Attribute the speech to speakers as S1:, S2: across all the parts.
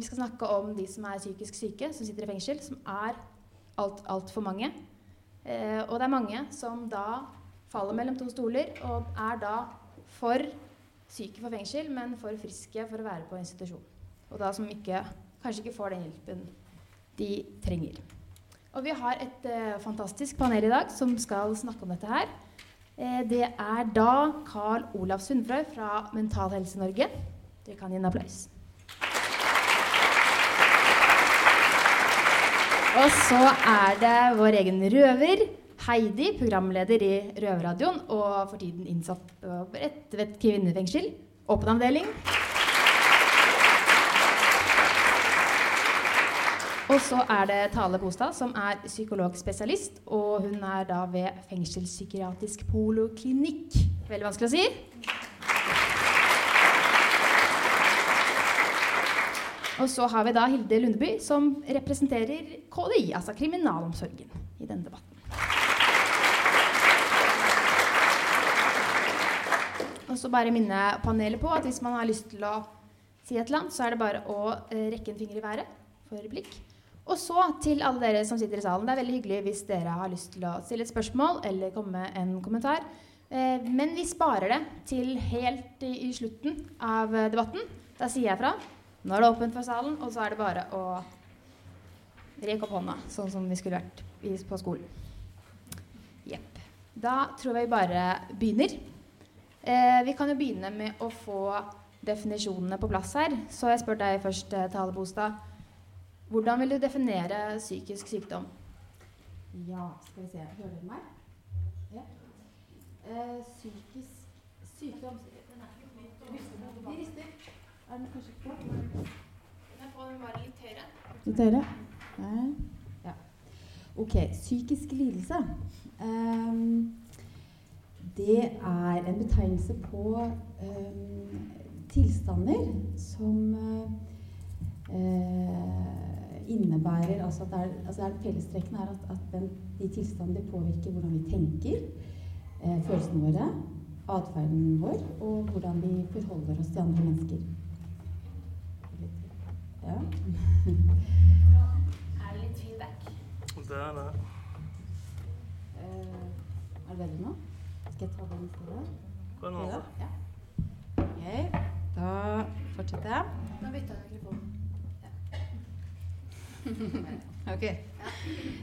S1: vi skal snakke om de som er psykisk syke, som sitter i fengsel, som er altfor alt mange. Eh, og det er mange som da faller mellom to stoler og er da for syke for fengsel, men for friske for å være på institusjon. Og da som ikke, kanskje ikke får den hjelpen de trenger. Og vi har et eh, fantastisk panel i dag som skal snakke om dette her. Eh, det er da Carl Olav Sundfrøy fra Mental Helse Norge. Dere kan gi en applaus. Og så er det vår egen røver, Heidi, programleder i Røverradioen, og for tiden innsatt på et kvinnefengsel. Åpen avdeling. Og så er det Tale Bostad, som er psykologspesialist. Og hun er da ved fengselspsykiatrisk poloklinikk. Veldig vanskelig å si. Og så har vi da Hilde Lundeby, som representerer KDI, altså kriminalomsorgen, i denne debatten. Og så bare minne panelet på at hvis man har lyst til å si et eller annet, så er det bare å eh, rekke en finger i været for blikk. Og så til alle dere som sitter i salen. Det er veldig hyggelig hvis dere har lyst til å stille et spørsmål eller komme med en kommentar. Eh, men vi sparer det til helt i, slutten av debatten. Da sier jeg fra. Nå er det åpent for salen, og så er det bare å reke opp hånda, sånn som vi skulle vært på skolen. Jepp. Da tror jeg vi bare begynner. Eh, vi kan jo begynne med å få definisjonene på plass her. Så jeg spør deg først, eh, Tale Bostad. Hvordan vil du definere psykisk sykdom?
S2: Ja, skal vi se Hører dere meg? Ja. Eh, psykisk sykdom De rister. Er den kanskje på?
S1: Den får være litt høyere.
S2: Litt høyere? Nei. Ja. Ok. Psykisk lidelse. Um, det er en betegnelse på um, tilstander som uh, innebærer altså at det er, altså er Fellestrekkene er at, at den, de tilstandene påvirker hvordan vi tenker, uh, følelsene våre, atferden vår, og hvordan vi forholder oss til andre mennesker. Ja.
S1: er det litt feedback?
S3: Det er det.
S2: Uh, er det bedre nå? Skal jeg ta den stedet?
S3: En.
S2: Ja. Ok, da fortsetter jeg.
S1: Nå bytter jeg mikrofon.
S2: ok.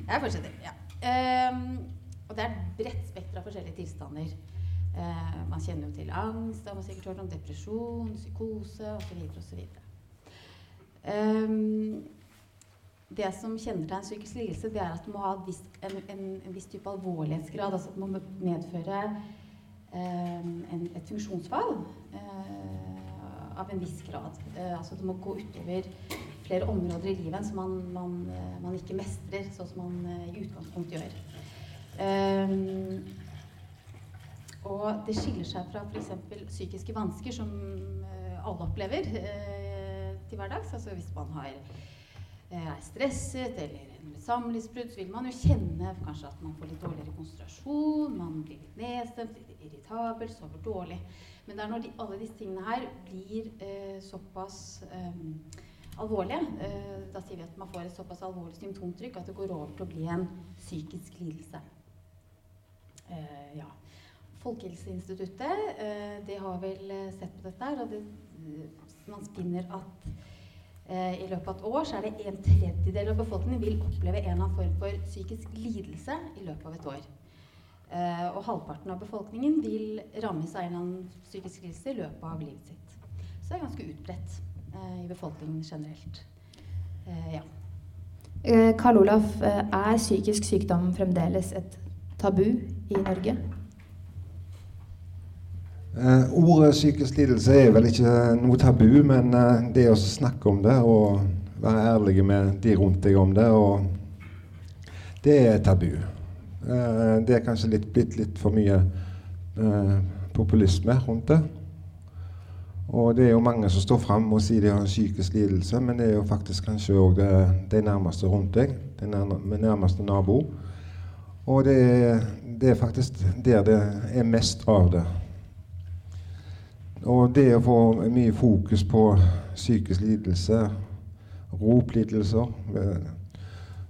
S2: Jeg fortsetter. Ja. Um, og det er et bredt spekter av forskjellige tilstander. Uh, man kjenner jo til angst, da har man sikkert hørt om depresjon, psykose osv. osv. Um, det som kjennetegner psykisk lidelse, det er at det må ha viss, en, en, en, viss type alvorlighetsgrad. altså Det må medføre en, et funksjonsfall uh, av en viss grad. Uh, altså Det må gå utover flere områder i livet som man, man, uh, man ikke mestrer, sånn som man i utgangspunktet gjør. Um, og det skiller seg fra f.eks. psykiske vansker, som alle opplever til hverdags. Altså hvis man har, eh, er stresset eller en samlivsbrudd, så vil man jo kjenne kanskje at man får litt dårligere konsentrasjon, man blir litt nedstemt, litt irritabel, sover dårlig. Men det er når de, alle disse tingene her blir eh, såpass eh, alvorlige, eh, da sier vi at man får et såpass alvorlig symptomtrykk at det går over til å bli en psykisk lidelse. Eh, ja. Folkehelseinstituttet de har vel sett på dette og det man finner at eh, i løpet av et år så er det en tredjedel av befolkningen vil oppleve en eller annen form for psykisk lidelse i løpet av et år. Eh, og halvparten av befolkningen vil rammes av en eller annen psykisk lidelse i løpet av livet sitt. Så det er ganske utbredt eh, i befolkningen generelt. Eh, ja.
S1: Eh, Karl Olaf, eh, er psykisk sykdom fremdeles et tabu i Norge?
S4: Uh, ordet psykisk lidelse er vel ikke noe tabu, men eh, det å snakke om det og være ærlig med de rundt deg om det, det er tabu. Eh, det er kanskje litt, blitt litt for mye populisme rundt det. Og det er jo mange som står fram og sier de har en psykisk lidelse, men det er jo faktisk kanskje òg de nærmeste rundt deg, de nærmeste nabo. Og det er, det er faktisk der det er mest av det. Og det å få mye fokus på psykisk lidelse roplidelser. eh,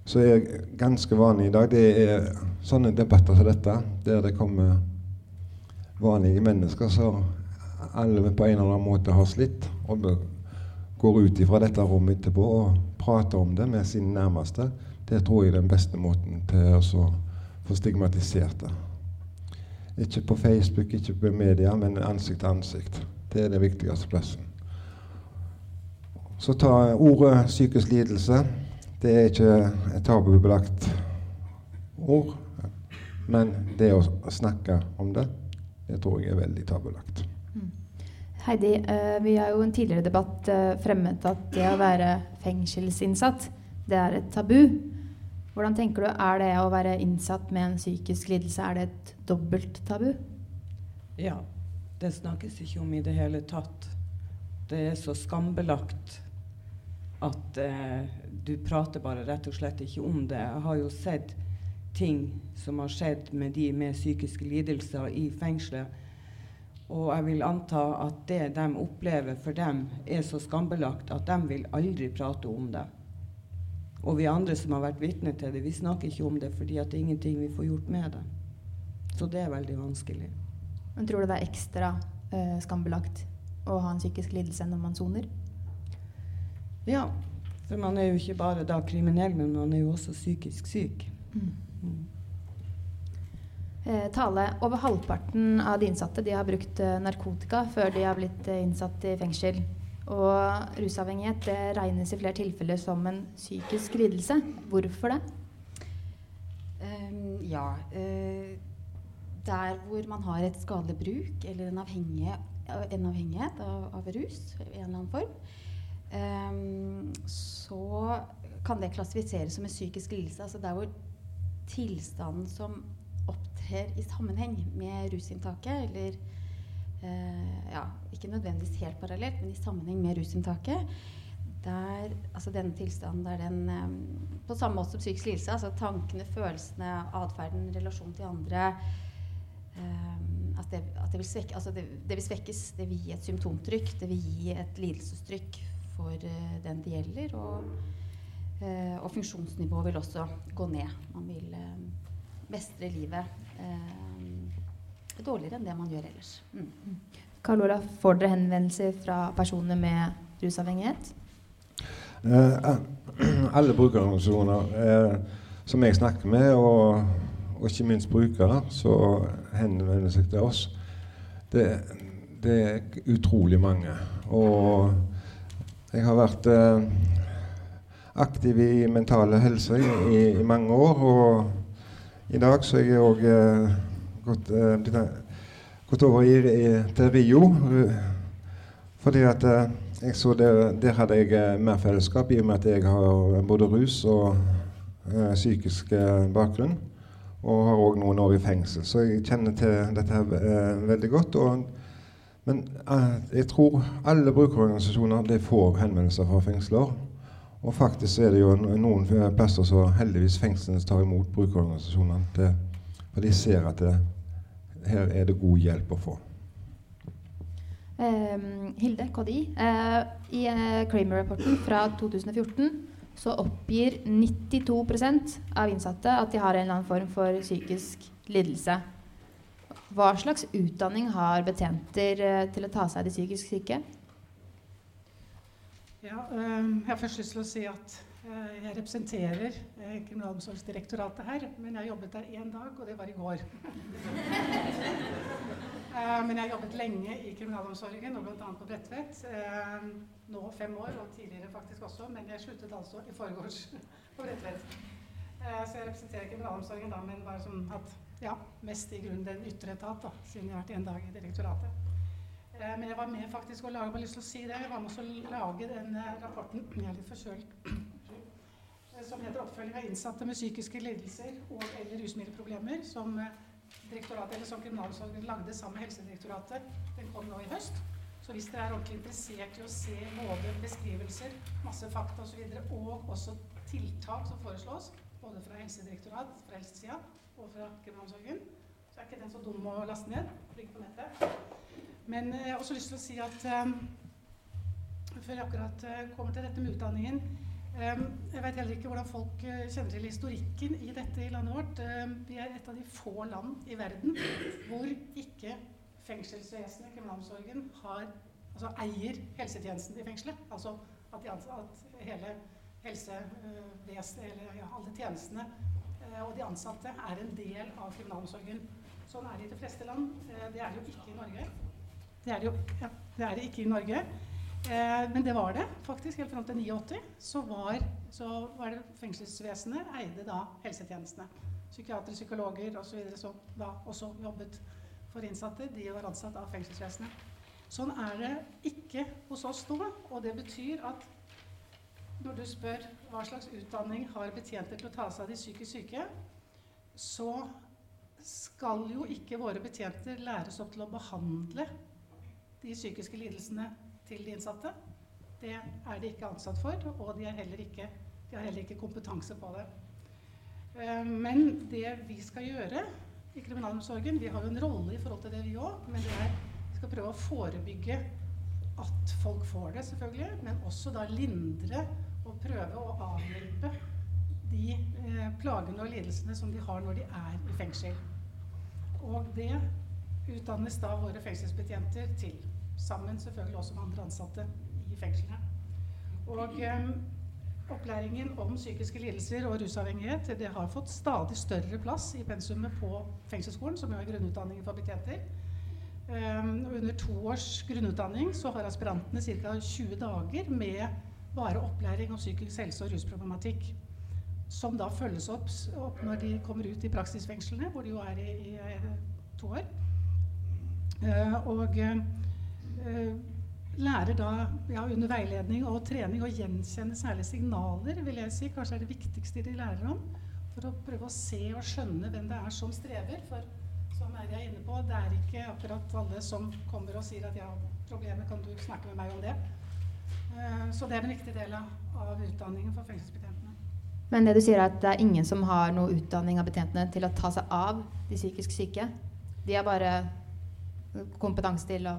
S4: som er ganske vanlig i dag. Det er sånne debatter som dette, der det kommer vanlige mennesker som alle på en eller annen måte har slitt, og går ut ifra dette rommet etterpå og prater om det med sine nærmeste. Det tror jeg er den beste måten til å få stigmatisert det. Ikke på Facebook, ikke på media, men ansikt til ansikt. Det er det viktigste plassen. Så ta ordet psykisk lidelse. Det er ikke et tabubelagt ord. Men det å snakke om det, det tror jeg er veldig tabulagt.
S1: Heidi, eh, vi har jo en tidligere debatt eh, fremmet at det å være fengselsinnsatt, det er et tabu. Hvordan tenker du, Er det å være innsatt med en psykisk lidelse er det et dobbelt tabu?
S5: Ja. Det snakkes ikke om i det hele tatt. Det er så skambelagt at eh, du prater bare rett og slett ikke om det. Jeg har jo sett ting som har skjedd med de med psykiske lidelser i fengselet. Og jeg vil anta at det de opplever for dem, er så skambelagt at de vil aldri prate om det. Og vi andre som har vært vitne til det, vi snakker ikke om det fordi at det er ingenting vi får gjort med det. Så det er veldig vanskelig.
S1: Men tror du det er ekstra eh, skambelagt å ha en psykisk lidelse når man soner?
S5: Ja, for man er jo ikke bare da kriminell, men man er jo også psykisk syk. Mm.
S1: Eh, Tale, over halvparten av de innsatte de har brukt eh, narkotika før de har blitt eh, innsatt i fengsel. Og rusavhengighet det regnes i flere tilfeller som en psykisk lidelse. Hvorfor det?
S2: Um, ja. Uh, der hvor man har et skadelig bruk eller en, avhengig, en avhengighet av, av rus i en eller annen form, um, så kan det klassifiseres som en psykisk lidelse. Altså der hvor tilstanden som opptrer i sammenheng med rusinntaket, eller ja, ikke nødvendigvis helt parallelt, men i sammenheng med rusinntaket, der, altså denne tilstanden der den eh, På samme måte som psykisk lidelse, altså tankene, følelsene, atferden, relasjonen til andre eh, at, det, at det, vil svekke, altså det, det vil svekkes. Det vil gi et symptomtrykk. Det vil gi et lidelsestrykk for eh, den det gjelder. Og, eh, og funksjonsnivået vil også gå ned. Man vil eh, mestre livet eh, dårligere enn det man gjør ellers. Mm.
S1: Karl Olav, får dere henvendelser fra personer med rusavhengighet?
S4: Eh, alle brukerorganisasjoner eh, som jeg snakker med, og, og ikke minst brukere, så henvender seg til oss, det, det er utrolig mange. Og jeg har vært eh, aktiv i mentale helse i, i, mange år, og i dag så er jeg òg eh, gått, eh, blitt- gått over i, i, til Rio. eh, Fordi at eh, jeg så der, der hadde jeg eh, mer fellesskap, i og med at jeg har både rus og eh, psykisk eh, bakgrunn. Og har òg noen år i fengsel, så jeg kjenner til dette her eh, veldig godt. Og, men eh, jeg tror alle brukerorganisasjoner de får henvendelser fra fengsler. Og faktisk er det jo noen eh, plasser så heldigvis fengslene tar imot brukerorganisasjonene. For de ser at det, her er det god hjelp å få.
S1: Um, Hilde KDI. Uh, I uh, Kramer-rapporten fra 2014 så oppgir 92% av innsatte at de har en eller annen form for psykisk lidelse. Hva slags utdanning har betjenter eh, til å ta seg av de psykisk syke?
S6: Ja, øh, jeg har først lyst til å si at jeg representerer øh, Kriminalomsorgsdirektoratet her, men jeg har jobbet der én dag, og det var i går. Eh, men jeg har jobbet lenge i kriminalomsorgen, og bl.a. på Bredtvet. Eh, nå fem år, og tidligere faktisk også, men jeg sluttet altså i forgårs på Bredtvet. Eh, så jeg representerer kriminalomsorgen da, men bare som at, ja, mest i grunnen den ytre etat, da, siden jeg har vært en dag i direktoratet. Eh, Men jeg var med faktisk å lage, jeg har lyst til å si det, jeg var med å lage den eh, rapporten, jeg er litt forkjølt, eh, som heter 'Oppfølging av innsatte med psykiske lidelser og eller rusmiddelproblemer', som eh, som kriminalomsorgen lagde sammen med Helsedirektoratet. Den kom nå i høst. Så hvis dere er ordentlig interessert i å se både beskrivelser, masse fakta osv., og, og også tiltak som foreslås, både fra Helsedirektorat, fra helsesida og fra kriminalomsorgen, så er ikke den så dum å laste ned. Ligger på nettet. Men eh, jeg har også lyst til å si at eh, før jeg akkurat eh, kommer til dette med utdanningen jeg vet heller ikke hvordan folk uh, kjenner til historikken i dette i landet vårt. Um, vi er et av de få land i verden hvor ikke fengselsvesenet, kriminalomsorgen, har, altså eier helsetjenesten i fengselet. Altså at, de, at hele helsevesenet, eller ja, alle tjenestene uh, og de ansatte er en del av kriminalomsorgen. Sånn er det i de fleste land. Uh, det er det jo ikke i Norge. Det er det jo ja, det er det ikke i Norge. Eh, men det var det faktisk. Helt fram til 89 så var, så var det fengselsvesenet eide da helsetjenestene. Psykiatere, psykologer osv. som da også jobbet for innsatte, de var ansatt av fengselsvesenet. Sånn er det ikke hos oss nå. Og det betyr at når du spør hva slags utdanning har betjenter til å ta seg av de psykisk syke, så skal jo ikke våre betjenter læres opp til å behandle de psykiske lidelsene til de innsatte. Det er de ikke ansatt for, og de, ikke, de har heller ikke kompetanse på det. Eh, men det vi skal gjøre i kriminalomsorgen Vi har jo en rolle i forhold til det, vi òg. Men det er vi skal prøve å forebygge at folk får det, selvfølgelig. Men også da lindre og prøve å avhjelpe de eh, plagene og lidelsene som de har når de er i fengsel. Og det utdannes da våre fengselsbetjenter til sammen selvfølgelig også med andre ansatte i fengslene. Og Opplæringen om psykiske lidelser og rusavhengighet det har fått stadig større plass i pensumet på fengselsskolen, som jo er grunnutdanningen for betjenter. Under to års grunnutdanning så har aspirantene ca. 20 dager med bare opplæring om psykisk helse og rusproblematikk. Som da følges opp, opp når de kommer ut i praksisfengslene, hvor de jo er i, i, i to år. Uh, og Eh, lærer da ja, under veiledning og trening å gjenkjenne særlig signaler, vil jeg si. Kanskje er det viktigste de lærer om. For å prøve å se og skjønne hvem det er som strever. For som jeg inne på, det er ikke akkurat alle som kommer og sier at ja, problemet, kan du snakke med meg om det? Eh, så det er en viktig del av utdanningen for fengselsbetjentene.
S1: Men det du sier er at det er ingen som har noe utdanning av betjentene til å ta seg av de psykisk syke? De har bare kompetanse til å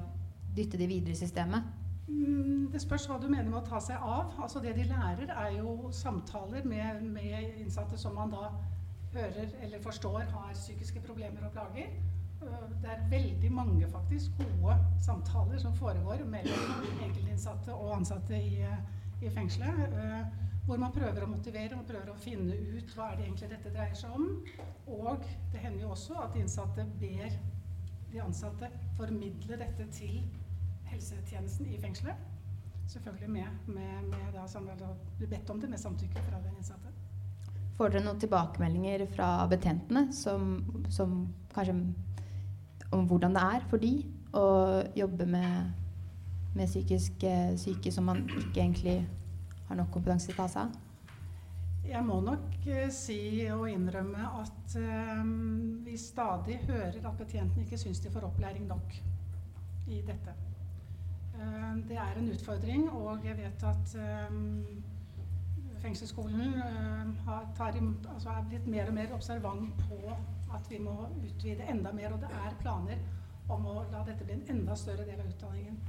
S1: dytte de videre i systemet?
S6: Mm, det spørs hva du mener med å ta seg av. Altså Det de lærer, er jo samtaler med, med innsatte som man da hører eller forstår har psykiske problemer og plager. Øh, det er veldig mange faktisk gode samtaler som foregår mellom enkeltinnsatte og ansatte i, i fengselet. Øh, hvor man prøver å motivere og prøver å finne ut hva er det egentlig dette dreier seg om. Og det hender jo også at innsatte ber de ansatte formidle dette til helsetjenesten i fengselet. Selvfølgelig med, med, med da, bedt om det med samtykke fra den innsatte.
S1: Får dere noen tilbakemeldinger fra betjentene som, som kanskje om hvordan det er for de å jobbe med, med psykisk syke som man ikke egentlig har nok kompetanse til å ta seg av?
S6: Jeg må nok uh, si og innrømme at um, vi stadig hører at betjentene ikke syns de får opplæring nok i dette. Eh, det er en utfordring, og jeg vet at fengselsskolen altså er blitt mer og mer observant på at vi må utvide enda mer. Og det er planer om å la dette bli en enda større del av utdanningen.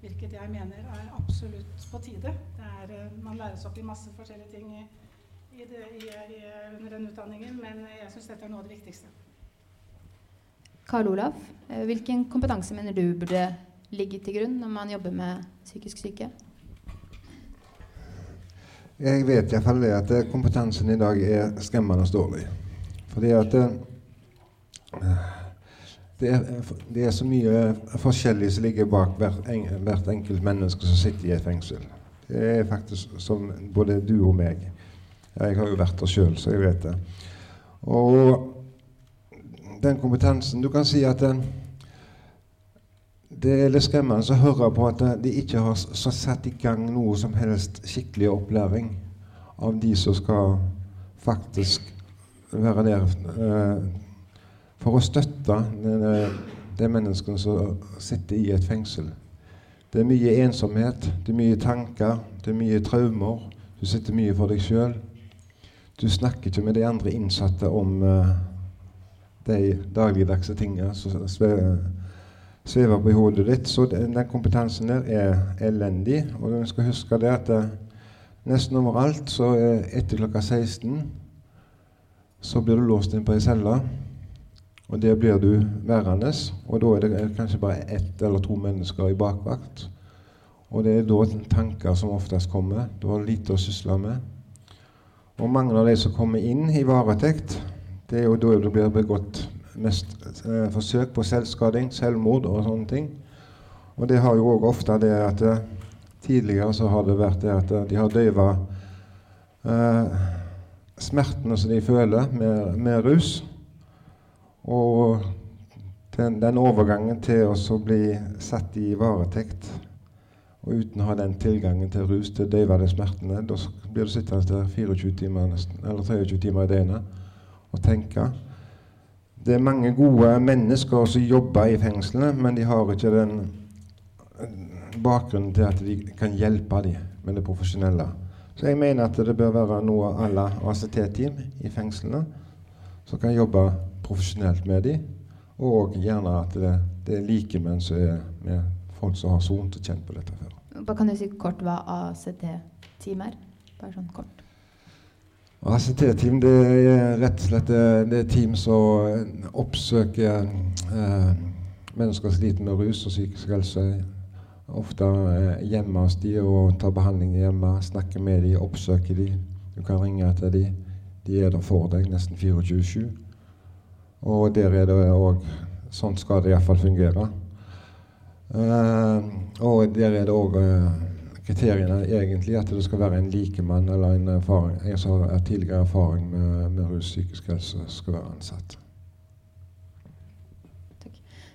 S6: Hvilket jeg mener er absolutt på tide. Er, man læres opp i masse forskjellige ting i, i det, i, under den utdanningen, men jeg syns dette er noe av det viktigste.
S1: Karl Olav, hvilken kompetanse mener du burde ligge til grunn når man jobber med psykisk syke?
S4: Jeg vet iallfall det at eh, kompetansen i dag er skremmende dårlig. Fordi at eh, det er, det er, så mye forskjellig som ligger bak hvert, en, hvert, enkelt menneske som sitter i et fengsel. Det er faktisk som både du og meg. Jeg har jo vært der sjøl, så jeg vet det. Og den kompetansen Du kan si at den, eh, det er litt skremmende å høre på at de ikke har satt i gang noe som helst skikkelig opplæring av de som skal faktisk være der eh, for å støtte de menneskene som sitter i et fengsel. Det er mye ensomhet, det er mye tanker, det er mye traumer. Du sitter mye for deg sjøl. Du snakker ikke med de andre innsatte om uh, de dagligdagse tingene som svever på hodet ditt. Så den, den kompetansen der er elendig. Og vi skal huske det at uh, Nesten overalt så er etter klokka 16 så blir du låst inn på ei celle. Og der blir du værende. Og da er det kanskje bare ett eller to mennesker i bakvakt. Og det er da tanker som oftest kommer. Du har lite å sysle med. Og mange av de som kommer inn i varetekt, det er jo da det blir begått mest eh, forsøk på selvskading, selvmord og sånne ting. Og det har jo òg ofte det at eh, tidligere så har det vært det at eh, de har døyva eh, smertene som de føler, med, med rus. Og den, den, overgangen til å bli satt i varetekt og uten å ha den tilgangen til rus til å døyve de smertene, da blir du sittende der 24 timer nesten, eller 23 timer i døgnet og tenke. Det er mange gode mennesker som jobber i fengslene, men de har ikke den bakgrunnen til at de kan hjelpe dem med det profesjonelle. Så jeg mener at det bør være noe à la ACT-team i fengslene som kan jobbe profesjonelt med dem, og gjerne at det, det er likemenn som er med folk som har sont og kjent på dette før.
S1: Hva kan du si kort hva ACT-team er? Bare sånn kort.
S4: ACT-team det er rett og slett det er team som oppsøker eh, mennesker som sliter med rus og psykisk helse. Ofte eh, hjemme hos de og tar behandling hjemme. Snakker med de, oppsøker de. Du kan ringe etter de. De er der for deg nesten 24-7. Og der er det òg Sånn skal det iallfall fungere. Uh, og der er det òg uh, kriteriene egentlig at det skal være en likemann eller en, erfaring, en som har tidligere erfaring med, med rus psykisk helse, skal være ansatt.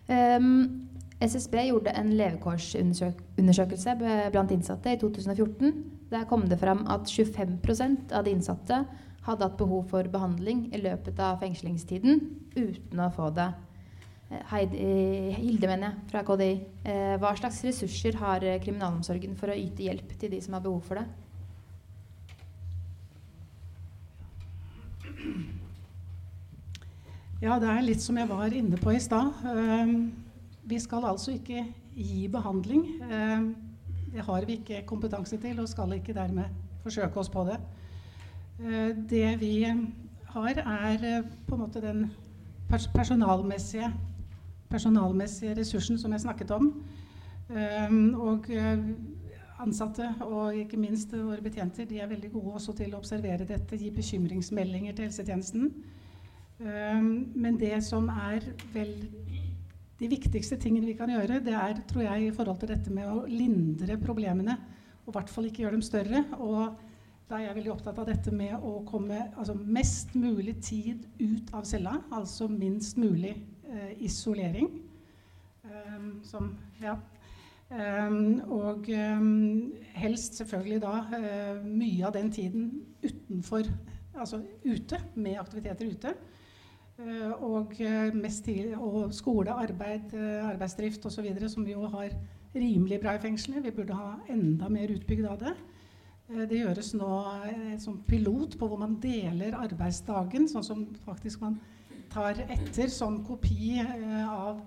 S1: Um, SSB gjorde en levekårsundersøkelse blant innsatte i 2014. Der kom det fram at 25% av de innsatte hadde hatt behov for behandling i løpet av fengslingstiden uten å få det. Eh, Heidi, Hilde mener jeg, fra KDI. Eh, hva slags ressurser har kriminalomsorgen for å yte hjelp til de som har behov for det?
S6: Ja, det er litt som jeg var inne på i stad. Vi skal altså ikke gi behandling. Eh, det har vi ikke kompetanse til, og skal ikke dermed forsøke oss på det. Eh, det vi har, er eh, på en måte den personalmessige, personalmessige ressursen som jeg snakket om. Og ansatte og ikke minst våre betjenter de er veldig gode også til å observere dette, gi bekymringsmeldinger til helsetjenesten. Men det som er vel de viktigste tingene vi kan gjøre, det er tror jeg, i forhold til dette med å lindre problemene. Og i hvert fall ikke gjøre dem større. Og da er jeg veldig opptatt av dette med å komme altså mest mulig tid ut av cella. Altså minst mulig eh, isolering. Um, som Ja. Um, og helst selvfølgelig da mye av den tiden utenfor, altså ute, med aktiviteter ute. Eh, og, eh, mest tidlig, og skole, arbeid, eh, arbeidsdrift osv., som vi jo har rimelig bra i fengslene. Vi burde ha enda mer utbygd av det. Det gjøres nå som pilot på hvor man deler arbeidsdagen, sånn som faktisk man tar etter som kopi av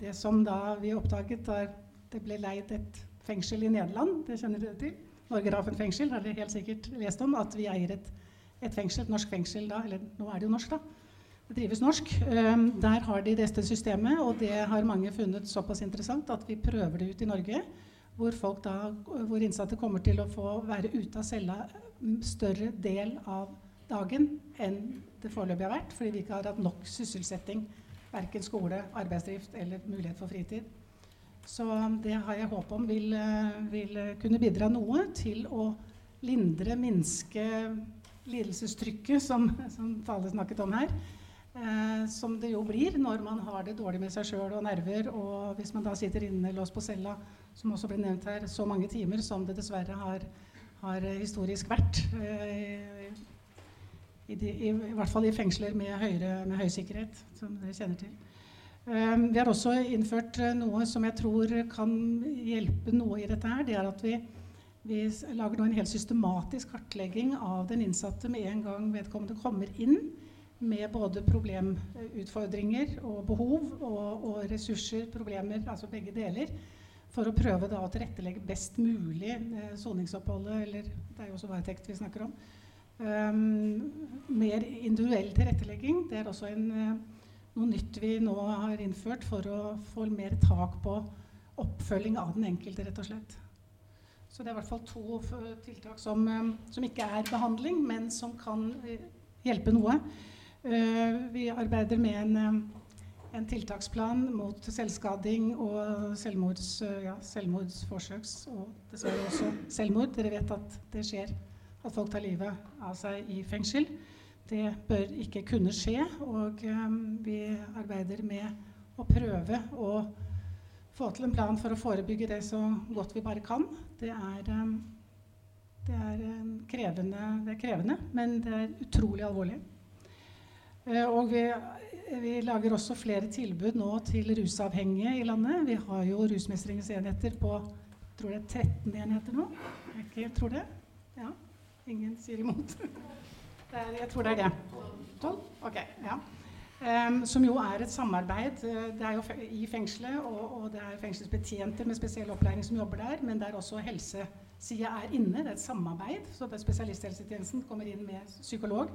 S6: det som da vi oppdaget da det ble leid et fengsel i Nederland. Det kjenner dere til. Norgerafen fengsel har dere helt sikkert lest om. At vi eier et, et fengsel, et norsk fengsel da. Eller nå er det jo norsk, da det drives norsk. Ehm, der har de dette systemet, og det har mange funnet såpass interessant at vi prøver det ut i Norge. Hvor, folk da, hvor innsatte kommer til å få være ute av cella større del av dagen enn det foreløpig har vært, fordi vi ikke har hatt nok sysselsetting. Verken skole, arbeidsdrift eller mulighet for fritid. Så det har jeg håp om vil, vil kunne bidra noe til å lindre, minske lidelsestrykket som, som Tale snakket om her. Eh, som det jo blir når man har det dårlig med seg sjøl og nerver. Og hvis man da sitter inne låst på cella, som også ble nevnt her, så mange timer som det dessverre har, har historisk vært. Eh, i, de, i, i, hvert fall i fengsler med, høyere, med høy sikkerhet, som dere kjenner til. Um, vi har også innført noe som jeg tror kan hjelpe noe i dette her. Det er at vi, vi lager nå en helt systematisk kartlegging av den innsatte med en gang vedkommende kommer inn med både problemutfordringer og behov og, og, ressurser, problemer, altså begge deler. for å prøve da å tilrettelegge best mulig eh, soningsoppholdet, eller det er jo også varetekt vi snakker om. Um, mer individuell tilrettelegging. Det er også en, eh, noe nytt vi nå har innført for å få mer tak på oppfølging av den enkelte, rett og slett. Så det er i hvert fall to tiltak som, eh, som ikke er behandling, men som kan eh, hjelpe noe. Eh, vi arbeider med en, eh, en tiltaksplan mot selvskading og selvmords, ja, selvmordsforsøks, og dessverre også selvmord. Dere vet at det skjer at folk tar livet av seg i fengsel. Det bør ikke kunne skje, og eh, vi arbeider med å prøve å få til en plan for å forebygge det så godt vi bare kan. Det er, eh, det er, eh, krevende, det er krevende, men det er utrolig alvorlig. Eh, Og vi, vi lager også flere tilbud nå til rusavhengige i landet. Vi har jo rusmestringsenheter på tror det er 13 enheter nå. Jeg tror det? Ingen sier imot. Jeg tror det er det. 12? Ok. ja. Um, som jo er et samarbeid. eh, Det er jo i fengselet, og, og det er fengselsbetjenter med spesiell opplæring som jobber der. Men det er også helsesida er inne. Det er et samarbeid. Så det spesialisthelsetjenesten kommer inn med psykolog.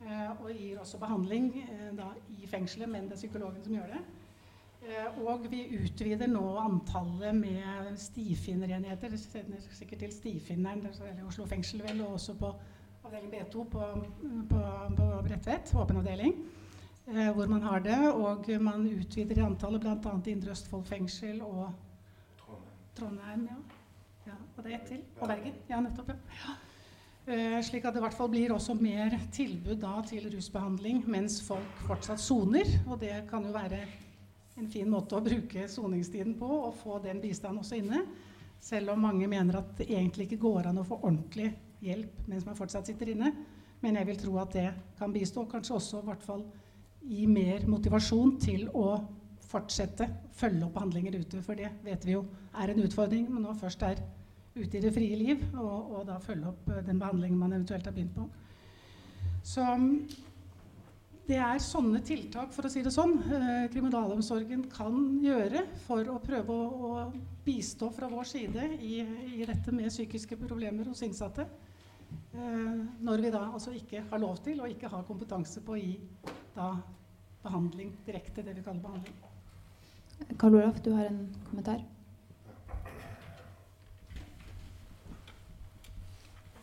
S6: uh, og gir også behandling uh, da, i fengselet, men det er psykologen som gjør det. Eh, og vi utvider nå antallet med stifinnerenheter. Det kjenner sikkert til Stifinneren, det er Oslo fengsel vel, og også på avdeling B2 på, på, på Bredtvet, åpen avdeling. Eh, hvor man har det, og man utvider antallet bl.a. i Indre Østfold fengsel og Trondheim. Ja. ja. Og det er ett til. Og Bergen. Ja, nettopp. ja. Uh, slik at det i hvert fall blir også mer tilbud da til rusbehandling mens folk fortsatt soner. Og det kan jo være en fin måte å bruke soningstiden på, og få den bistanden også inne. Selv om mange mener at det egentlig ikke går an å få ordentlig hjelp mens man fortsatt sitter inne. Men jeg vil tro at det kan bistå, og kanskje også hvert fall gi mer motivasjon til å fortsette, følge opp behandlinger ute. For det vet vi jo er en utfordring, men nå først er ute i det frie liv, og, og da følge opp den behandlingen man eventuelt har begynt på. Så det er sånne tiltak, for å si det sånn, eh, kriminalomsorgen kan gjøre for å prøve å, å bistå fra vår side i, i dette med psykiske problemer hos innsatte. Eh, når vi da altså ikke har lov til og ikke har kompetanse på å gi da behandling direkte, det vi kaller behandling.
S1: Karl Olaf, du har en kommentar?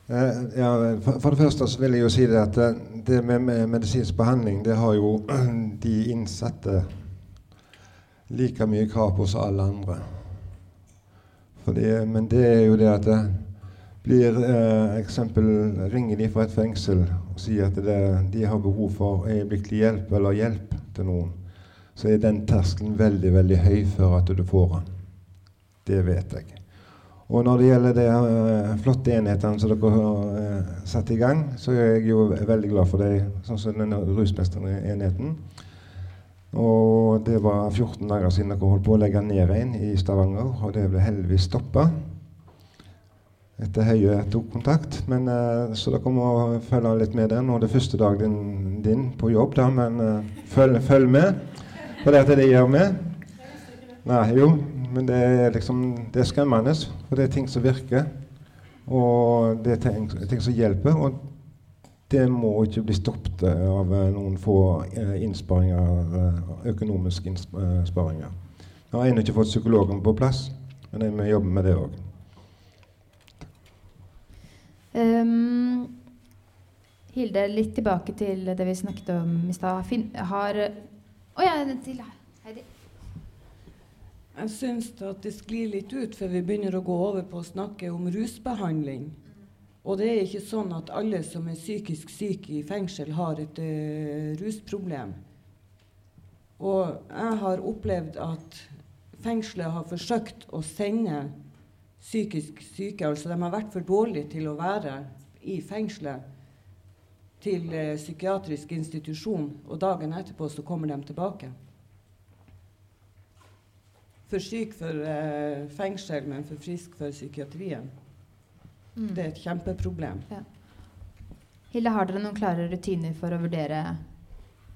S4: Ja, for, det første så vil jeg jo si det at eh, det med, med medisinsk behandling, det har jo de innsatte like mye krav på som alle andre. Fordi, men det er jo det at det blir eh, eksempel Ringer de fra et fengsel og sier at det, de har behov for øyeblikkelig hjelp eller hjelp til noen, så er den terskelen veldig, veldig høy før at du får den. Det vet jeg. Og når det gjelder de uh, flotte enhetene som dere har uh, satt i gang, så er jeg jo veldig glad for det, sånn som denne rusmesterenheten. Og det var 14 dager siden dere holdt på å legge ned en i Stavanger, og det ble heldigvis stoppa. Etter Høie tok kontakt. Men, uh, så dere må følge litt med. Nå er det første dagen din, din på jobb, da, men følg, følg med. For det er det gjør vi. Nei, jo, men det er liksom det er skremmende. For det er ting som virker, og det er ting, ting som hjelper. Og det må ikke bli stoppet av eh, noen få eh, innsparinger, eh, økonomiske innsparinger. Jeg har ennå ikke fått psykologen på plass, men jeg må jobbe med det òg.
S1: Um, Hilde, litt tilbake til det vi snakket om i stad. Har Å ja, en til Heidi.
S5: Jeg syns at det sklir litt ut før vi begynner å gå over på å snakke om rusbehandling. Og det er ikke sånn at alle som er psykisk syke i fengsel, har et eh, rusproblem. Og jeg har opplevd at fengselet har forsøkt å sende psykisk syke, altså de har vært for dårlige til å være i fengselet, til eh, psykiatrisk institusjon, og dagen etterpå så kommer de tilbake. For syk for eh, fengsel, men for frisk for psykiatrien.
S1: Mm.
S5: Det er et kjempeproblem.
S1: Hilde, har dere noen klare rutiner for å vurdere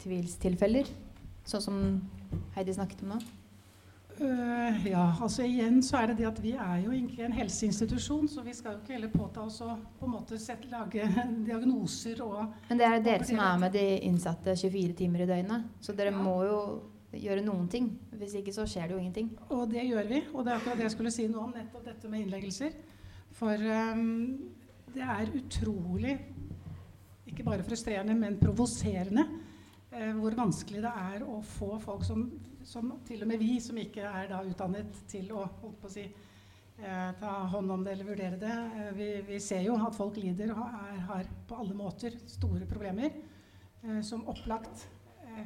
S1: tvilstilfeller? Sånn som Heidi snakket om nå?
S6: Uh, ja, altså igjen så er det det at vi er jo egentlig en helseinstitusjon, så vi skal jo ikke heller påta oss å på en måte sette, lage diagnoser og
S1: Men det er dere som er med de innsatte 24 timer i døgnet. Så dere
S6: Ja.
S1: må jo gjøre noen ting. Hvis ikke så skjer det jo ingenting.
S6: Og det gjør vi. Og det er akkurat det jeg skulle si noe om nettopp dette med innleggelser. For um, det er utrolig ikke bare frustrerende, men provoserende uh, hvor vanskelig det er å få folk som, som til og med vi som ikke er da utdannet til å holdt på å si, uh, ta hånd om det eller vurdere det. Uh, vi, vi ser jo at folk lider og er, har på alle måter store problemer som opplagt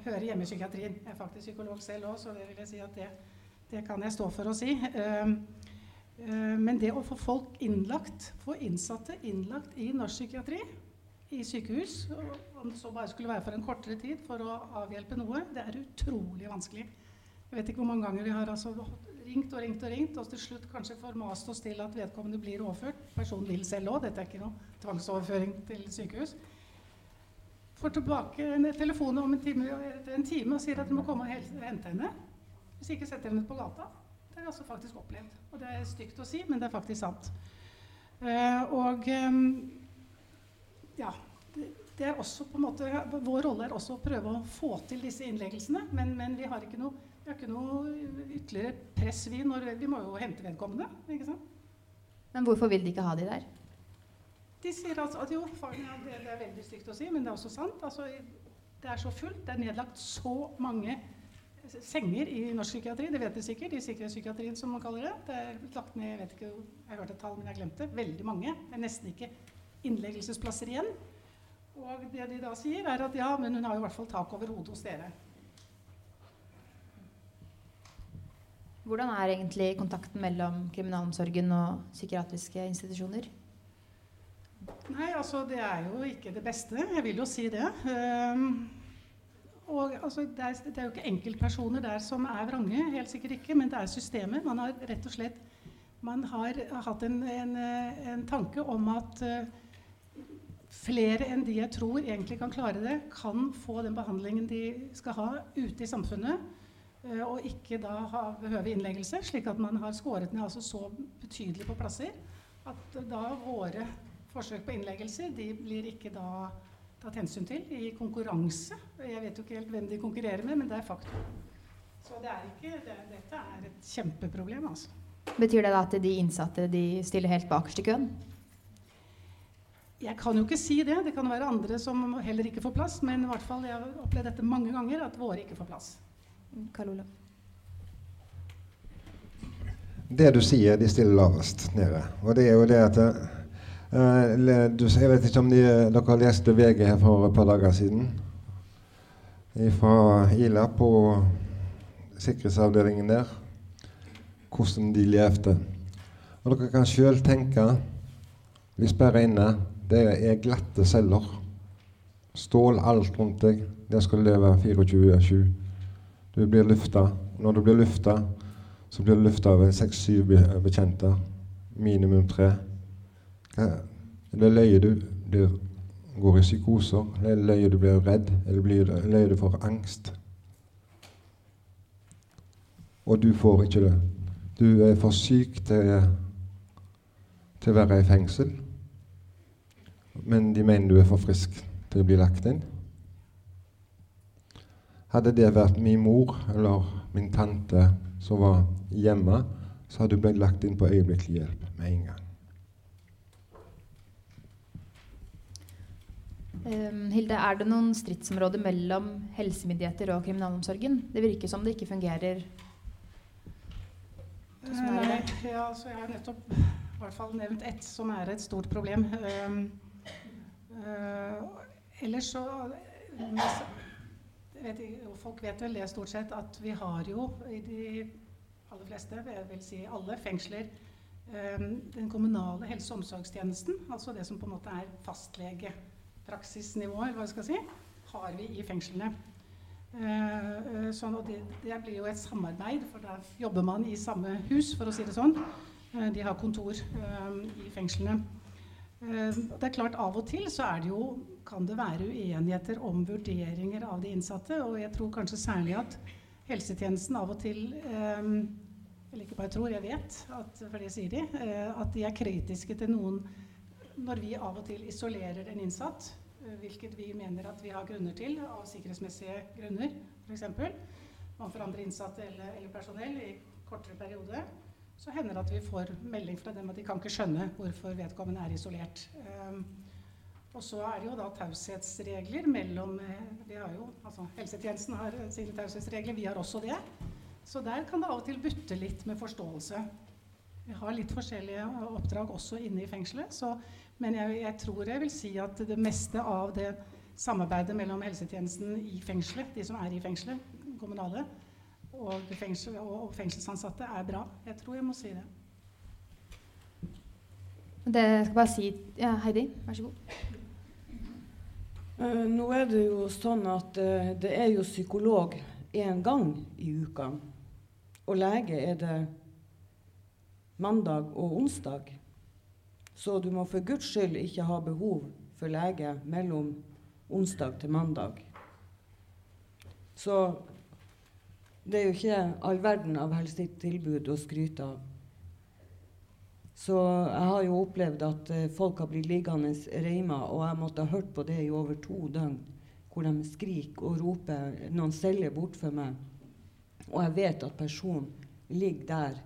S6: hører hjemme i psykiatrien. Jeg er faktisk psykolog selv òg, så det vil jeg si at det, det kan jeg stå for å si. Eh, eh, men det å få folk innlagt, få innsatte innlagt i norsk psykiatri, i sykehus, om det så bare skulle være for en kortere tid for å avhjelpe noe, det er utrolig vanskelig. Jeg vet ikke hvor mange ganger vi har altså ringt og ringt og ringt, og til slutt kanskje formast oss til at vedkommende blir overført. Personen vil selv òg, dette er ikke noe tvangsoverføring til sykehus. Får tilbake en telefon om en time, en time og sier at de må komme og hente henne. Hvis ikke setter henne på gata. Det har jeg altså faktisk opplevd. Og det er stygt å si, men det er faktisk sant. Uh, og um, ja, det, det er også på en måte, Vår rolle er også å prøve å få til disse innleggelsene, men, men vi har ikke noe, vi har ikke noe ytterligere press, vi. Når, vi må jo hente vedkommende. ikke sant?
S1: Men hvorfor vil de ikke ha de der?
S6: De sier altså at jo, ja, det, det er veldig stygt å si, men det er også sant. Altså, det er så fullt. Det er nedlagt så mange senger i norsk psykiatri. Det vet dere sikkert. I sikkerhetspsykiatrien, som man kaller det. Det er lagt ned, jeg vet ikke, jeg hørte et tall, men jeg glemte. Veldig mange. Det er nesten ikke innleggelsesplasser igjen. Og det de da sier, er at ja, men hun har jo i hvert fall tak over hodet hos dere.
S1: Hvordan er egentlig kontakten mellom kriminalomsorgen og psykiatriske institusjoner?
S6: Nei, altså det er jo ikke det beste. Jeg vil jo si det. Um, og altså, det, er, det er jo ikke enkeltpersoner der som er vrange, helt sikkert ikke, men det er systemet. Man har rett og slett man har hatt en, en, en tanke om at uh, flere enn de jeg tror egentlig kan klare det, kan få den behandlingen de skal ha ute i samfunnet. uh, og ikke da ha, behøve innleggelse, slik at man har skåret ned altså så betydelig på plasser at uh, da våre forsøk på innleggelse, de blir ikke da tatt hensyn til i konkurranse. Jeg vet jo ikke helt hvem de konkurrerer med, men det er faktum. Så det er ikke, det, dette er et kjempeproblem, altså.
S1: Betyr det da at de innsatte de stiller helt bakerst i køen?
S6: Jeg kan jo ikke si det. Det kan være andre som heller ikke får plass, men i hvert fall, jeg har opplevd dette mange ganger, at våre ikke får plass.
S1: Karl Olav?
S4: Det du sier, de stiller lavest nede. Og det er jo det at eh, Jeg vet ikke om de, dere leste VG her for et par dager siden. Fra Ila på sikkerhetsavdelingen der. Hvordan de levde. Og dere kan sjøl tenke Vi sperrer inne. Det er glatte celler. Stål alt rundt deg. Der skal du leve 24-7. Du blir lufta. Når du blir lufta, så blir du lufta av seks-syv be- bekjente. Minimum tre. Hva- Eller løyer du blir, går i psykoser? Eller løyer du blir redd? Eller blir, løyer du får angst? Og du får ikke det. Du er for syk til, til å være i fengsel. Men de mener du er for frisk til å bli lagt inn. Hadde det vært min mor eller min tante som var hjemme, så hadde hun blitt lagt inn på øyeblikkelig hjelp med en gang.
S1: Um, Hilde, er det noen stridsområder mellom helsemyndigheter og kriminalomsorgen? Det virker som det ikke fungerer.
S6: Eh, ja, så jeg har nettopp i hvert fall nevnt ett som er et stort problem. Um, eh, ellers så vet, Folk vet vel det stort sett at vi har jo i de aller fleste, jeg vil si alle, fengsler um, den kommunale helse- og omsorgstjenesten, altså det som på en måte er fastlegepraksisnivå, eller hva jeg skal si, har vi i fengslene. Eh, eh, sånn, det, det blir jo et samarbeid, for da jobber man i samme hus, for å si det sånn. Eh, de har kontor i fengslene. Det er klart Av og til så er det jo, kan det være uenigheter om vurderinger av de innsatte. Og jeg tror kanskje særlig at helsetjenesten av og til Eller ikke bare tror, jeg vet, at, for det sier de, at de er kritiske til noen når vi av og til isolerer en innsatt, hvilket vi mener at vi har grunner til, av sikkerhetsmessige grunner f.eks. overfor andre innsatte eller, eller personell i kortere periode, så hender det at vi får melding fra dem at de kan ikke skjønne hvorfor vedkommende er isolert. Um, og så er det jo da taushetsregler mellom eh, vi har jo, altså Helsetjenesten har sine taushetsregler, vi har også det. Så der kan det av og til butte litt med forståelse. Vi har litt forskjellige oppdrag også inne i fengselet. Så, men jeg, jeg, tror jeg vil si at det meste av det samarbeidet mellom helsetjenesten i fengselet, de som er i fengselet, kommunale, og, fengsel, og, og fengselsansatte, er bra. Jeg tror jeg må si det.
S1: Det skal bare si ja, Heidi, vær så god.
S5: Uh, nå er det jo sånn at uh, det er jo psykolog én gang i uka. Og lege er det mandag og onsdag. Så du må for guds skyld ikke ha behov for lege mellom onsdag til mandag. Så det er jo ikke all verden av helsetilbud å skryte av. Så jeg har jo opplevd at eh, folk har blitt liggende reima, og jeg måtte ha hørt på det i over to døgn, hvor de skriker og roper noen celler bort for meg. Og jeg vet at personen ligger der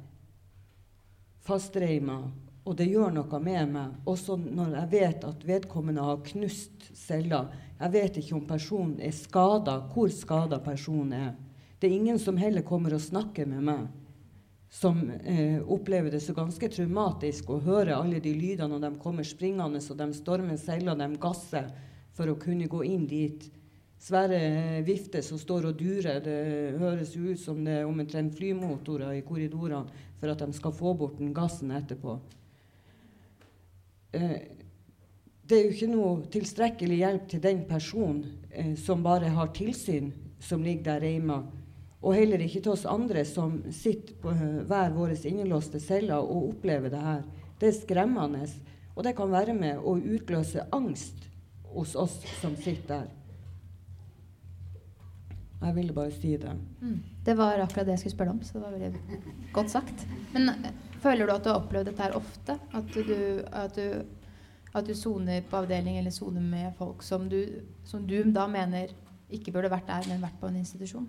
S5: fastreima, og det gjør noe med meg. Også når jeg vet at vedkommende har knust celler. Jeg vet ikke om personen er skada, hvor skada personen er. Det er ingen som heller kommer og snakker med meg, som eh, opplever det så ganske traumatisk å høre alle de lydene når de kommer springende, og de stormer celler, de gasser for å kunne gå inn dit svære vifter som står og durer. Det høres jo ut som det er omtrent flymotorer i korridorene for at de skal få bort den gassen etterpå. Eh, det er jo ikke noe tilstrekkelig hjelp til den personen eh, som bare har tilsyn, som ligger der hjemme. Og heller ikke til oss andre som sitter på uh, hver vår innelåste celler og opplever det her. Det er skremmende. Og det kan være med å utløse angst hos oss som sitter der. Jeg ville bare si det.
S1: Mm. Det var akkurat det jeg skulle spørre om, så det var veldig godt sagt. Men eh, føler du at du har opplevd dette her ofte? At du, at du, at du soner på avdeling eller soner med folk som du, som du da mener ikke burde vært der, men vært på en institusjon?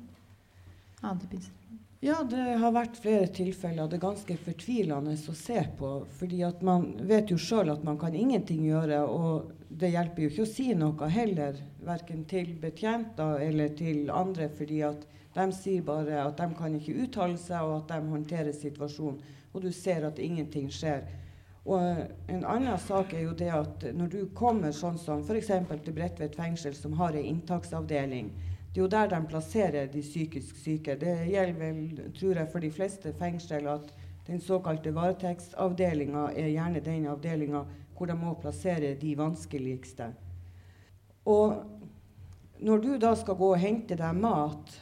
S1: Annen type institusjon.
S5: Ja, det har vært flere tilfeller. Det er ganske fortvilende å se på. fordi at man vet jo sjøl at man kan ingenting gjøre, og det hjelper jo ikke å si noe heller. Verken til betjenter eller til andre, fordi at de sier bare at de kan ikke uttale seg, og at de håndterer situasjonen. Og du ser at ingenting skjer. Og en annen sak er jo det at når du kommer sånn som f.eks. til Bredtvet fengsel, som har en inntaksavdeling, det er jo der de plasserer de psykisk syke. Det gjelder vel, tror jeg, for de fleste fengsel at den såkalte varetektsavdelinga er gjerne den avdelinga hvor de må plassere de vanskeligste. Og når du da skal gå og hente deg mat,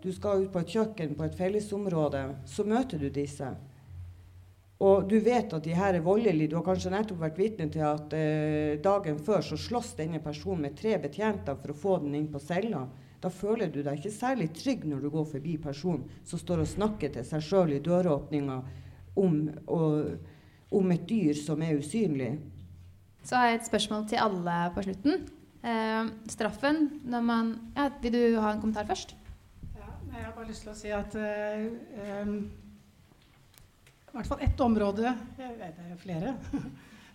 S5: du skal ut på et kjøkken på et fellesområde, så møter du disse. Og du vet at de her er voldelige. Du har kanskje nettopp vært vitne til at eh, dagen før så slåss denne personen med tre betjenter for å få den inn på cella. Da føler du deg ikke særlig trygg når du går forbi personen som står og snakker til seg sjøl i døråpninga om, om, et dyr som er usynlig.
S1: Så har jeg et spørsmål til alle på slutten. Eh, straffen når man ja, Vil du ha en kommentar først?
S6: Ja, jeg har bare lyst til å si at eh, i hvert fall ett område Jeg det er flere.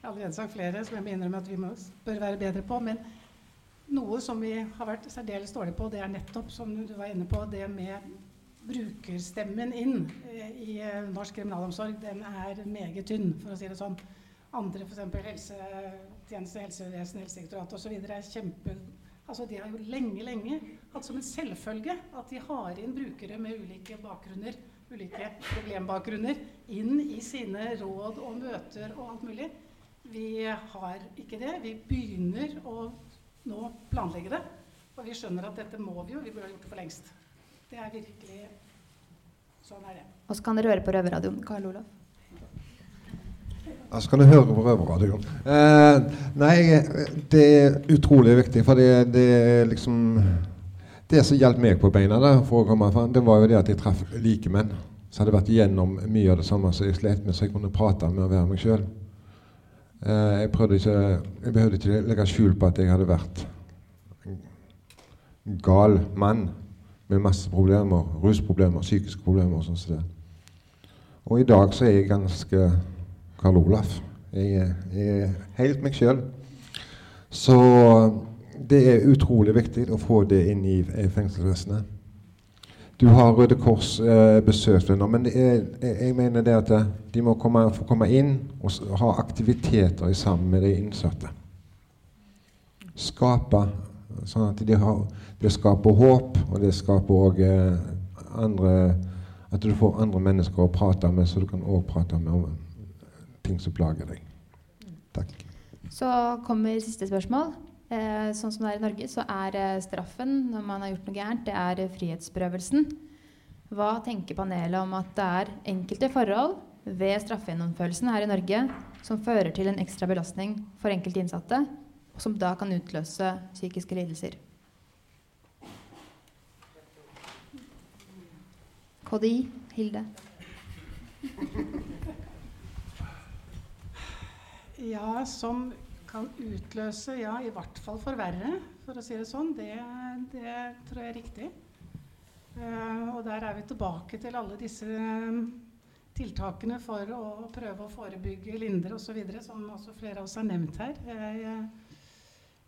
S6: Jeg har allerede sagt flere som jeg må innrømme at vi må, bør være bedre på. Men noe som vi har vært særdeles dårlige på, det er nettopp, som du var inne på, det med brukerstemmen inn eh, i eh, norsk kriminalomsorg. Den er meget tynn, for å si det sånn. Andre, f.eks. helsetjeneste, helsevesen, Helsedirektoratet osv. er kjempe... Altså, De har jo lenge, lenge hatt som en selvfølge at de har inn brukere med ulike bakgrunner ulike problembakgrunner inn i sine råd og møter og alt mulig. Vi har ikke det. Vi begynner å nå planlegge det. Og vi skjønner at dette må vi jo. Vi burde ha gjort det for lengst. Det er virkelig Sånn er det.
S1: Og så kan dere høre på Røverradioen. Karl Olav?
S4: Ja, så kan du høre på Røverradioen. Eh, nei, det er utrolig viktig, for det, det er liksom det som hjalp meg på beina, da, for å komme fram, det var jo det at jeg traff likemenn Så hadde jeg vært igjennom mye av det samme som jeg slet med, så jeg kunne prate med å være meg sjøl. Eh, jeg, ikke, jeg behøvde ikke legge skjul på at jeg hadde vært en gal mann med masse problemer, rusproblemer, psykiske problemer og sånn som det. Og i dag så er jeg ganske Karl Olaf. Jeg, er- jeg er helt meg sjøl. Så det er utrolig viktig å få det inn i, i fengselsvesenet. Du har Røde Kors eh, besøkt nå, men er, jeg, mener det at eh, de må komme, få komme inn og ha aktiviteter sammen med de innsatte. Skape sånn at de det skaper håp, og det skaper òg eh, andre At du får andre mennesker å prate med, så du kan òg prate med ting som plager deg. Takk.
S1: Så kommer siste spørsmål. Eh, sånn som det er i Norge, så er eh, straffen når man har gjort noe gærent, det er eh, frihetsberøvelsen. Hva tenker panelet om at det er enkelte forhold ved straffegjennomførelsen her i Norge som fører til en ekstra belastning for enkelte innsatte, og som da kan utløse psykiske lidelser? KDI, Hilde.
S6: Ja, som kan utløse, ja, i hvert fall forverre, for å si det sånn. Det, det tror jeg er riktig. Uh, og der er vi tilbake til alle disse eh, tiltakene for å prøve å forebygge, lindre osv., som også flere av oss har nevnt her. Jeg,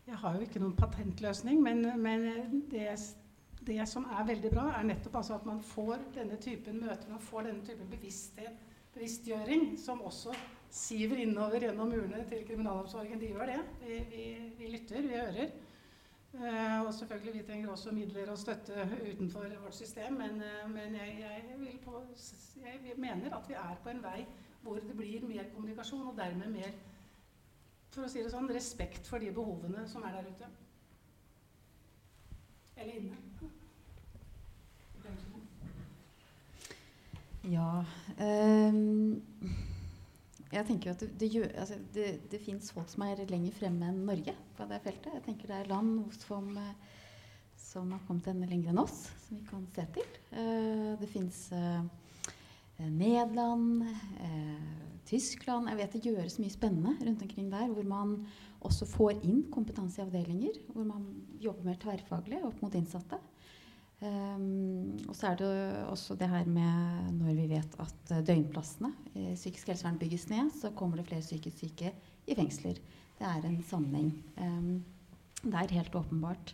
S6: jeg har jo ikke noen patentløsning, men, men det, det som er veldig bra, er nettopp altså at man får denne typen møter, man får denne typen bevissthet, bevisstgjøring, som også siver innover gjennom murene til kriminalomsorgen. De gjør det. Vi, vi, vi lytter, vi hører. Uh, og selvfølgelig, vi trenger også midler og støtte utenfor vårt system, men, uh, men jeg, jeg, på, jeg mener at vi er på en vei hvor det blir mer kommunikasjon, og dermed mer for å si det sånn, respekt for de behovene som er der ute. Eller inne.
S2: Ja ehm, Jeg tenker jo at det, det, altså det, det fins folk som er lenger fremme enn Norge på det feltet. Jeg tenker det er land som, eh, som har kommet enda lenger enn oss, som vi kan se til. Eh, det fins Nederland, eh, Tyskland Jeg vet det gjøres mye spennende rundt omkring der, hvor man også får inn kompetanse i avdelinger. Hvor man jobber mer tverrfaglig opp mot innsatte. Um, og så er det også det her med når vi vet at eh, døgnplassene i psykisk helsevern bygges ned, så kommer det flere psykisk syke i fengsler. Det er en sammenheng. Um, det er helt åpenbart.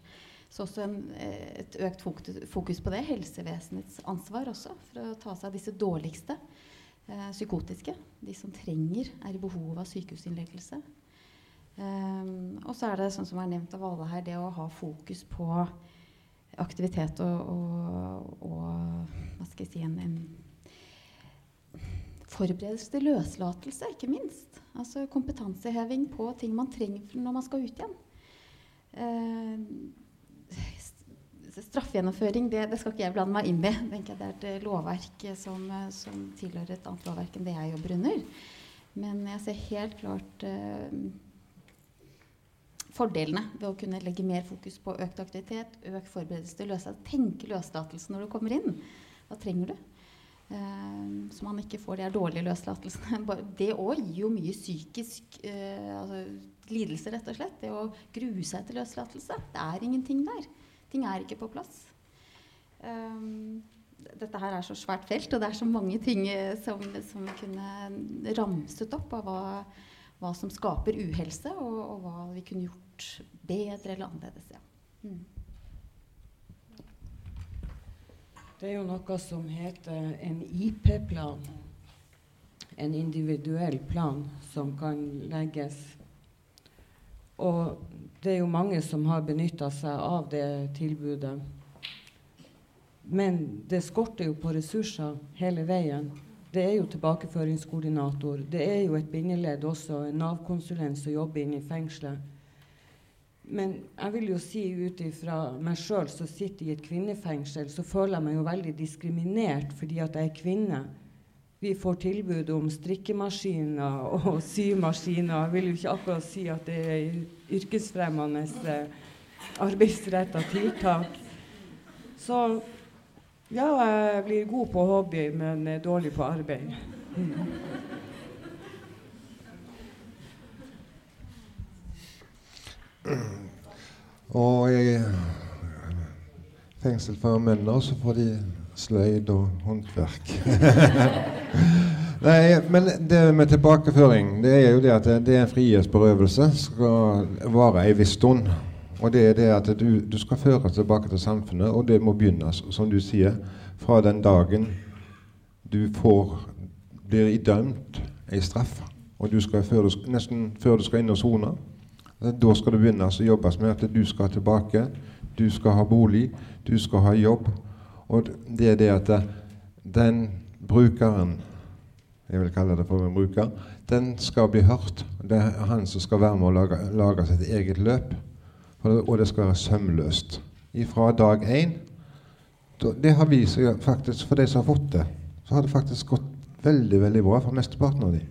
S2: Så også en, eh, et økt fokus, på det. Helsevesenets ansvar også for å ta seg av disse dårligste uh, psykotiske. De som trenger, er i behov av sykehusinnleggelse. Um, og så er det sånn som er nevnt av alle her, det å ha fokus på aktivitet og, og, og hva skal jeg si en, en forberedelse til løslatelse, ikke minst. Altså kompetanseheving på ting man trenger når man skal ut igjen. Eh, straffegjennomføring, det, det skal ikke jeg blande meg inn i. Det er et eh, lovverk som, eh, som tilhører et annet lovverk enn det jeg jobber under. Men jeg ser helt klart eh, fordelene ved å kunne legge mer fokus på økt aktivitet, økt forberedelse til løslatelse. Tenke løslatelse når du kommer inn. Hva trenger du? Eh, så man ikke får de her dårlige løslatelsene. Det òg gir jo mye psykisk eh, altså, lidelse, rett og slett. Det å grue seg til løslatelse. Det er ingenting der. Ting er ikke på plass. Um, dette her er så svært felt, og det er så mange ting eh, som, som kunne ramset opp av hva, hva som skaper uhelse, og, og hva vi kunne gjort bedre eller annerledes. Ja. Mm.
S5: Det er jo noe som heter en IP-plan. En individuell plan som kan legges. Og det er jo mange som har benytta seg av det tilbudet. Men det skorter jo på ressurser hele veien. Det er jo tilbakeføringskoordinator. Det er jo et bindeledd også, en Nav-konsulent som jobber inne i fengselet. Men jeg vil jo si ut ifra meg sjøl som sitter i et kvinnefengsel, så føler jeg meg jo veldig diskriminert fordi at jeg er kvinne. Vi får tilbud om strikkemaskiner og symaskiner. Jeg vil jo ikke akkurat si at det er yrkesfremmende eh, arbeidsretta tiltak. Så ja, jeg blir god på hobby, men dårlig på arbeid.
S4: Og i fengsel for menn så får de sløyd og håndverk. Nei, men det med tilbakeføring, det er jo det at det er en frihetsberøvelse. Skal vare ei viss stund. Og det er det at du, du skal føres tilbake til samfunnet, og det må begynne, som du sier, fra den dagen du får blir idømt ei straff. Og du skal, før du, nesten før du skal inn og sone, da skal det begynnes å jobbes med at du skal tilbake. Du skal ha bolig, du skal ha jobb. Og det er det at den brukeren jeg vil kalle det for en bruker, den skal bli hørt. Det er han som skal være med å lage, lage sitt eget løp. Og det skal være sømløst. Fra dag én. Det har vist seg faktisk, for de som har fått det, så har det faktisk gått veldig veldig bra for mesteparten av dem.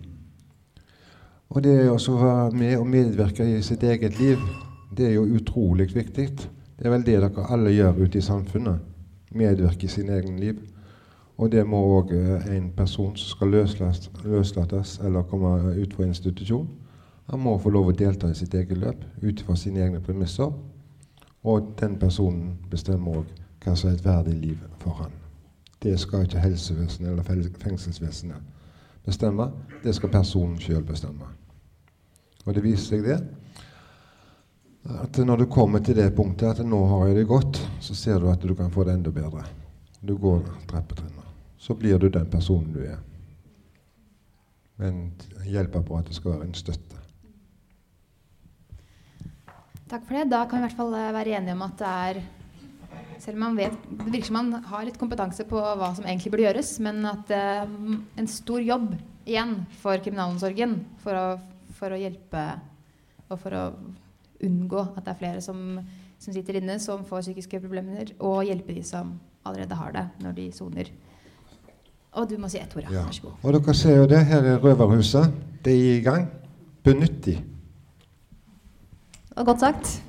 S4: Og det å være med og medvirke i sitt eget liv, det er jo utrolig viktig. Det er vel det dere alle gjør ute i samfunnet. Medvirke i sin egen liv. Og det må òg en person som skal løslates eller komme ut fra institusjon, han må få lov å delta i sitt eget løp ut fra sine egne premisser. Og den personen bestemmer òg hva som er et verdig liv for han. Det skal ikke helsevesenet eller fengselsvesenet bestemme. Det skal personen sjøl bestemme. Og det viser seg det at når du kommer til det punktet at nå har jeg det godt, så ser du at du kan få det enda bedre. Du går trappetrinnene. Så blir du den personen du er. Men hjelpeapparatet skal være en støtte.
S1: Takk for det. Da kan vi i hvert fall eh, være enige om at det er selv om man vet, Det virker som man har litt kompetanse på hva som egentlig burde gjøres, men at det uh, er en stor jobb igjen for kriminalomsorgen for å, for å, hjelpe og for å unngå at det er flere som, som, sitter inne som får psykiske problemer, og hjelpe de som allerede har det, når de soner. Og du må si ett ord. Ja. Vær så god.
S4: Og dere ser jo det. Her er Røverhuset. Det er i gang. Benytt de.
S1: Og godt sagt.